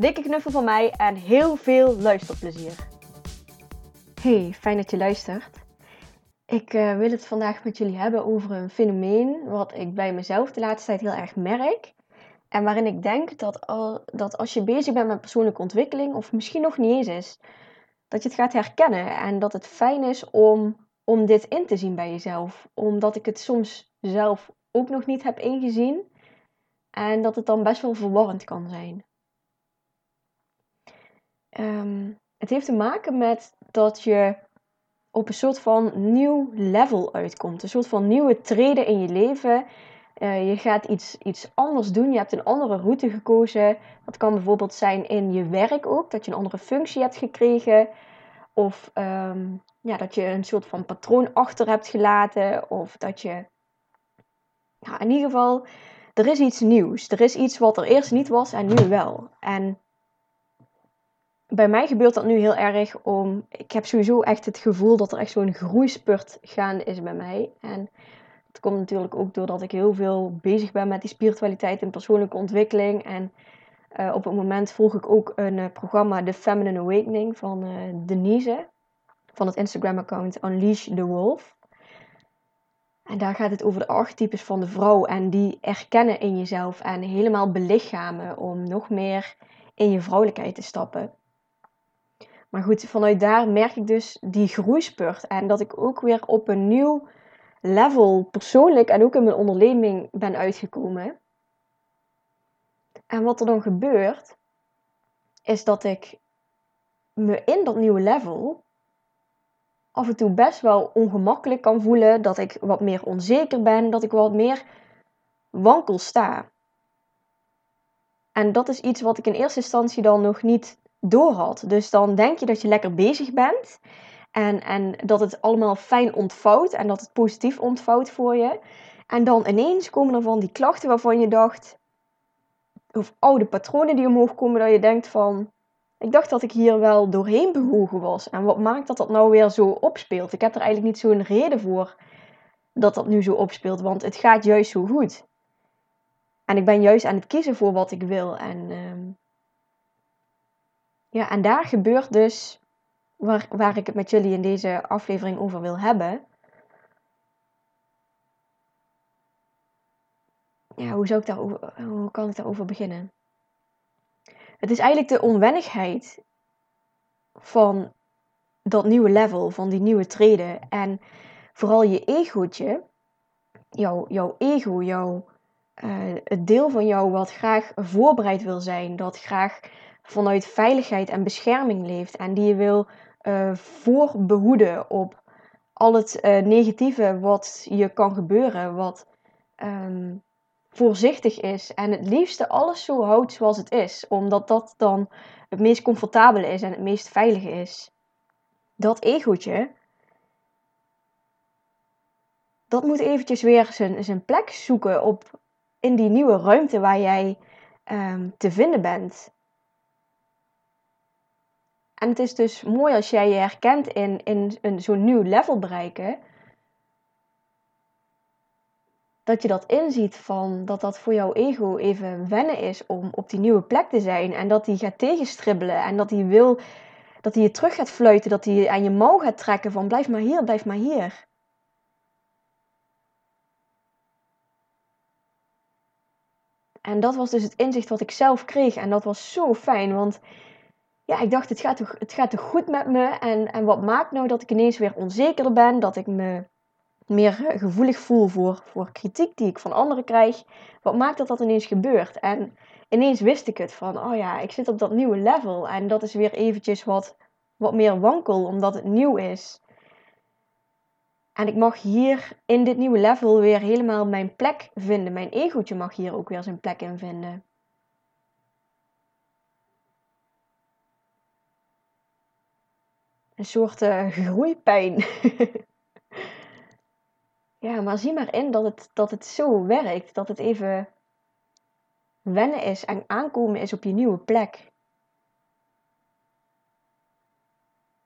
Dikke knuffel van mij en heel veel luisterplezier. Hey, fijn dat je luistert. Ik uh, wil het vandaag met jullie hebben over een fenomeen wat ik bij mezelf de laatste tijd heel erg merk. En waarin ik denk dat, al, dat als je bezig bent met persoonlijke ontwikkeling, of misschien nog niet eens is, dat je het gaat herkennen. En dat het fijn is om, om dit in te zien bij jezelf. Omdat ik het soms zelf ook nog niet heb ingezien. En dat het dan best wel verwarrend kan zijn. Um, het heeft te maken met dat je op een soort van nieuw level uitkomt. Een soort van nieuwe treden in je leven. Uh, je gaat iets, iets anders doen. Je hebt een andere route gekozen. Dat kan bijvoorbeeld zijn in je werk ook. Dat je een andere functie hebt gekregen. Of um, ja, dat je een soort van patroon achter hebt gelaten. Of dat je... Ja, in ieder geval, er is iets nieuws. Er is iets wat er eerst niet was en nu wel. En bij mij gebeurt dat nu heel erg om. Ik heb sowieso echt het gevoel dat er echt zo'n groeispurt gaande is bij mij. En het komt natuurlijk ook doordat ik heel veel bezig ben met die spiritualiteit en persoonlijke ontwikkeling. En uh, op het moment volg ik ook een uh, programma, The Feminine Awakening, van uh, Denise. Van het Instagram-account Unleash the Wolf. En daar gaat het over de archetypes van de vrouw. En die erkennen in jezelf en helemaal belichamen om nog meer in je vrouwelijkheid te stappen. Maar goed, vanuit daar merk ik dus die groeispurt. En dat ik ook weer op een nieuw level, persoonlijk en ook in mijn onderneming, ben uitgekomen. En wat er dan gebeurt, is dat ik me in dat nieuwe level af en toe best wel ongemakkelijk kan voelen. Dat ik wat meer onzeker ben, dat ik wat meer wankel sta. En dat is iets wat ik in eerste instantie dan nog niet doorhad. Dus dan denk je dat je lekker bezig bent. En, en dat het allemaal fijn ontvouwt en dat het positief ontvouwt voor je. En dan ineens komen er van die klachten waarvan je dacht, of oude patronen die omhoog komen, dat je denkt van, ik dacht dat ik hier wel doorheen bewogen was. En wat maakt dat dat nou weer zo opspeelt? Ik heb er eigenlijk niet zo'n reden voor dat dat nu zo opspeelt, want het gaat juist zo goed. En ik ben juist aan het kiezen voor wat ik wil. En ehm, ja, en daar gebeurt dus waar, waar ik het met jullie in deze aflevering over wil hebben. Ja, hoe, zou ik daarover, hoe kan ik daarover beginnen? Het is eigenlijk de onwennigheid van dat nieuwe level, van die nieuwe treden. En vooral je egootje, jouw, jouw ego, jouw, uh, het deel van jou wat graag voorbereid wil zijn, dat graag vanuit veiligheid en bescherming leeft en die je wil uh, voorbehoeden op al het uh, negatieve wat je kan gebeuren, wat um, voorzichtig is en het liefste alles zo houdt zoals het is, omdat dat dan het meest comfortabele is en het meest veilige is. Dat egootje, dat moet eventjes weer zijn, zijn plek zoeken op, in die nieuwe ruimte waar jij um, te vinden bent. En het is dus mooi als jij je herkent in, in een, zo'n nieuw level bereiken. Dat je dat inziet van dat dat voor jouw ego even wennen is om op die nieuwe plek te zijn. En dat die gaat tegenstribbelen en dat hij wil dat hij je terug gaat fluiten. Dat hij aan je mouw gaat trekken van blijf maar hier, blijf maar hier. En dat was dus het inzicht wat ik zelf kreeg. En dat was zo fijn, want ja, ik dacht, het gaat, toch, het gaat toch goed met me? En, en wat maakt nou dat ik ineens weer onzekerder ben? Dat ik me meer eh, gevoelig voel voor, voor kritiek die ik van anderen krijg. Wat maakt dat dat ineens gebeurt? En ineens wist ik het van, oh ja, ik zit op dat nieuwe level. En dat is weer eventjes wat, wat meer wankel, omdat het nieuw is. En ik mag hier in dit nieuwe level weer helemaal mijn plek vinden. Mijn egootje mag hier ook weer zijn plek in vinden. Een soort uh, groeipijn. ja, maar zie maar in dat het, dat het zo werkt. Dat het even wennen is en aankomen is op je nieuwe plek.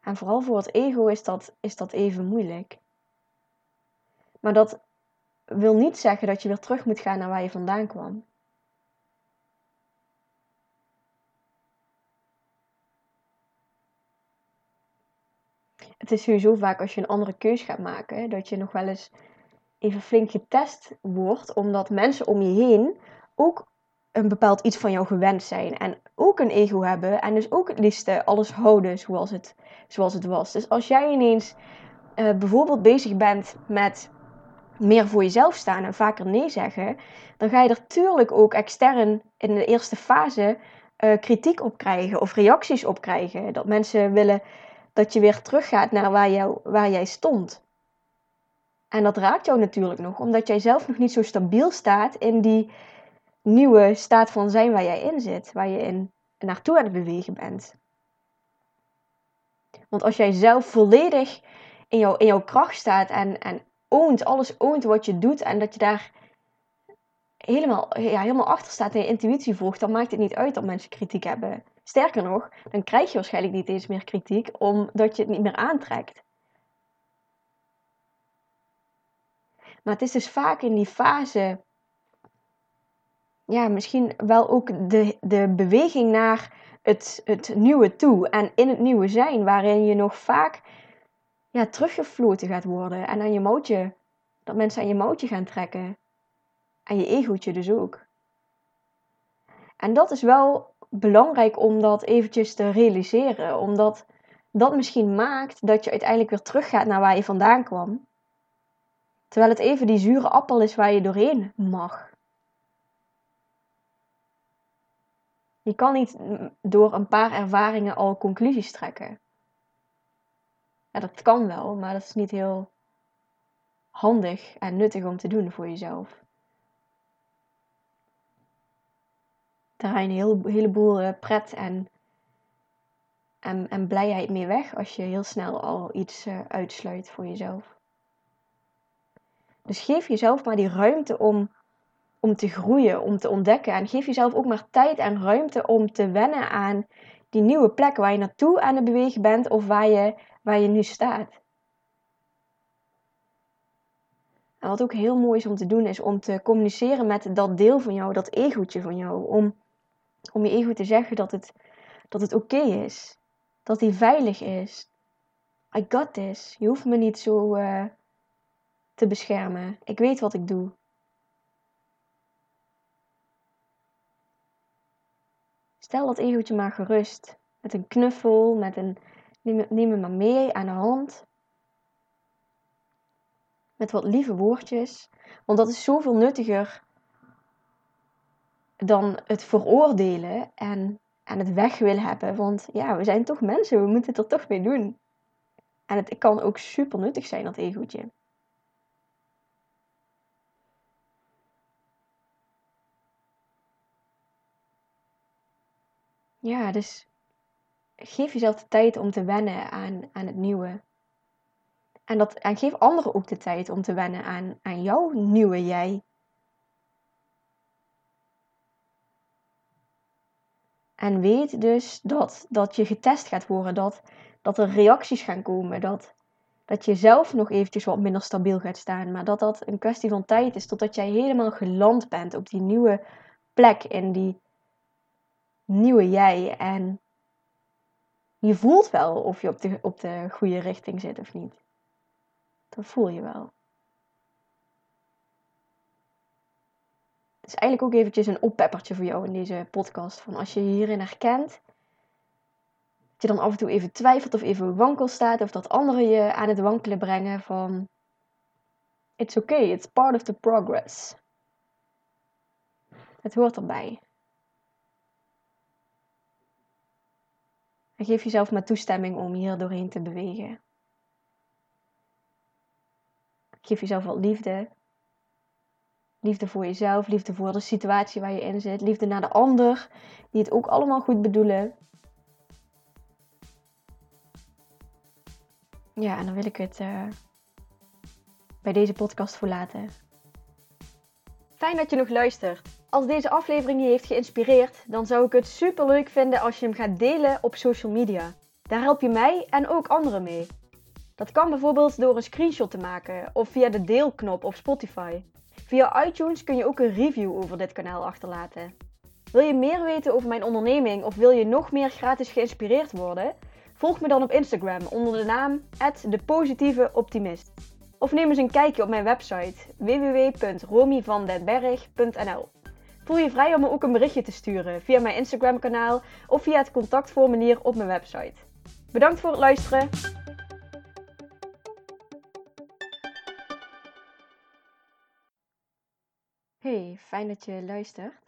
En vooral voor het ego is dat, is dat even moeilijk. Maar dat wil niet zeggen dat je weer terug moet gaan naar waar je vandaan kwam. Het is sowieso vaak als je een andere keus gaat maken, dat je nog wel eens even flink getest wordt, omdat mensen om je heen ook een bepaald iets van jou gewend zijn. En ook een ego hebben. En dus ook het liefste alles houden zoals het, zoals het was. Dus als jij ineens uh, bijvoorbeeld bezig bent met meer voor jezelf staan en vaker nee zeggen. Dan ga je er tuurlijk ook extern in de eerste fase uh, kritiek op krijgen. Of reacties op krijgen. Dat mensen willen dat je weer teruggaat naar waar, jou, waar jij stond. En dat raakt jou natuurlijk nog, omdat jij zelf nog niet zo stabiel staat in die nieuwe staat van zijn waar jij in zit, waar je in naartoe aan het bewegen bent. Want als jij zelf volledig in, jou, in jouw kracht staat en, en oont, alles oont wat je doet en dat je daar helemaal, ja, helemaal achter staat en je intuïtie volgt, dan maakt het niet uit dat mensen kritiek hebben. Sterker nog, dan krijg je waarschijnlijk niet eens meer kritiek omdat je het niet meer aantrekt. Maar het is dus vaak in die fase ja, misschien wel ook de, de beweging naar het, het nieuwe toe en in het nieuwe zijn, waarin je nog vaak ja, teruggefloten gaat worden en aan je mootje, dat mensen aan je mootje gaan trekken. En je egootje dus ook. En dat is wel belangrijk om dat eventjes te realiseren, omdat dat misschien maakt dat je uiteindelijk weer teruggaat naar waar je vandaan kwam. Terwijl het even die zure appel is waar je doorheen mag. Je kan niet door een paar ervaringen al conclusies trekken. Dat kan wel, maar dat is niet heel handig en nuttig om te doen voor jezelf. Daar ga je een heel, heleboel eh, pret en, en, en blijheid mee weg als je heel snel al iets uh, uitsluit voor jezelf. Dus geef jezelf maar die ruimte om om te groeien, om te ontdekken. En geef jezelf ook maar tijd en ruimte om te wennen aan die nieuwe plek waar je naartoe aan het bewegen bent of waar je, waar je nu staat. En wat ook heel mooi is om te doen, is om te communiceren met dat deel van jou, dat egootje van jou. Om, om je ego te zeggen dat het, dat het oké is. Dat hij veilig is. I got this. Je hoeft me niet zo uh, te beschermen. Ik weet wat ik doe. Stel dat egootje maar gerust. Met een knuffel, met een neem, neem hem maar mee aan de hand. Met wat lieve woordjes. Want dat is zoveel nuttiger dan het veroordelen en, en het weg willen hebben. Want ja, we zijn toch mensen, we moeten het er toch mee doen. En het kan ook super nuttig zijn, dat egootje. Ja, dus geef jezelf de tijd om te wennen aan, aan het nieuwe. En, dat, en geef anderen ook de tijd om te wennen aan, aan jouw nieuwe jij. En weet dus dat, dat je getest gaat worden, dat, dat er reacties gaan komen, dat, dat je zelf nog eventjes wat minder stabiel gaat staan, maar dat dat een kwestie van tijd is totdat jij helemaal geland bent op die nieuwe plek in die nieuwe jij. En je voelt wel of je op de, op de goede richting zit of niet. Dat voel je wel. Is eigenlijk ook eventjes een oppeppertje voor jou in deze podcast. Van als je hierin herkent, dat je dan af en toe even twijfelt of even wankel staat. Of dat anderen je aan het wankelen brengen van... It's okay, it's part of the progress. Het hoort erbij. En geef jezelf maar toestemming om hier doorheen te bewegen. Geef jezelf wat liefde. Liefde voor jezelf, liefde voor de situatie waar je in zit, liefde naar de ander, die het ook allemaal goed bedoelen. Ja, en dan wil ik het uh, bij deze podcast verlaten. Fijn dat je nog luistert. Als deze aflevering je heeft geïnspireerd, dan zou ik het super leuk vinden als je hem gaat delen op social media. Daar help je mij en ook anderen mee. Dat kan bijvoorbeeld door een screenshot te maken of via de deelknop op Spotify. Via iTunes kun je ook een review over dit kanaal achterlaten. Wil je meer weten over mijn onderneming of wil je nog meer gratis geïnspireerd worden? Volg me dan op Instagram onder de naam @depositieveoptimist. Of neem eens een kijkje op mijn website www.romyvandenberg.nl. Voel je vrij om me ook een berichtje te sturen via mijn Instagram kanaal of via het contactformulier op mijn website. Bedankt voor het luisteren. Hey, fijn dat je luistert.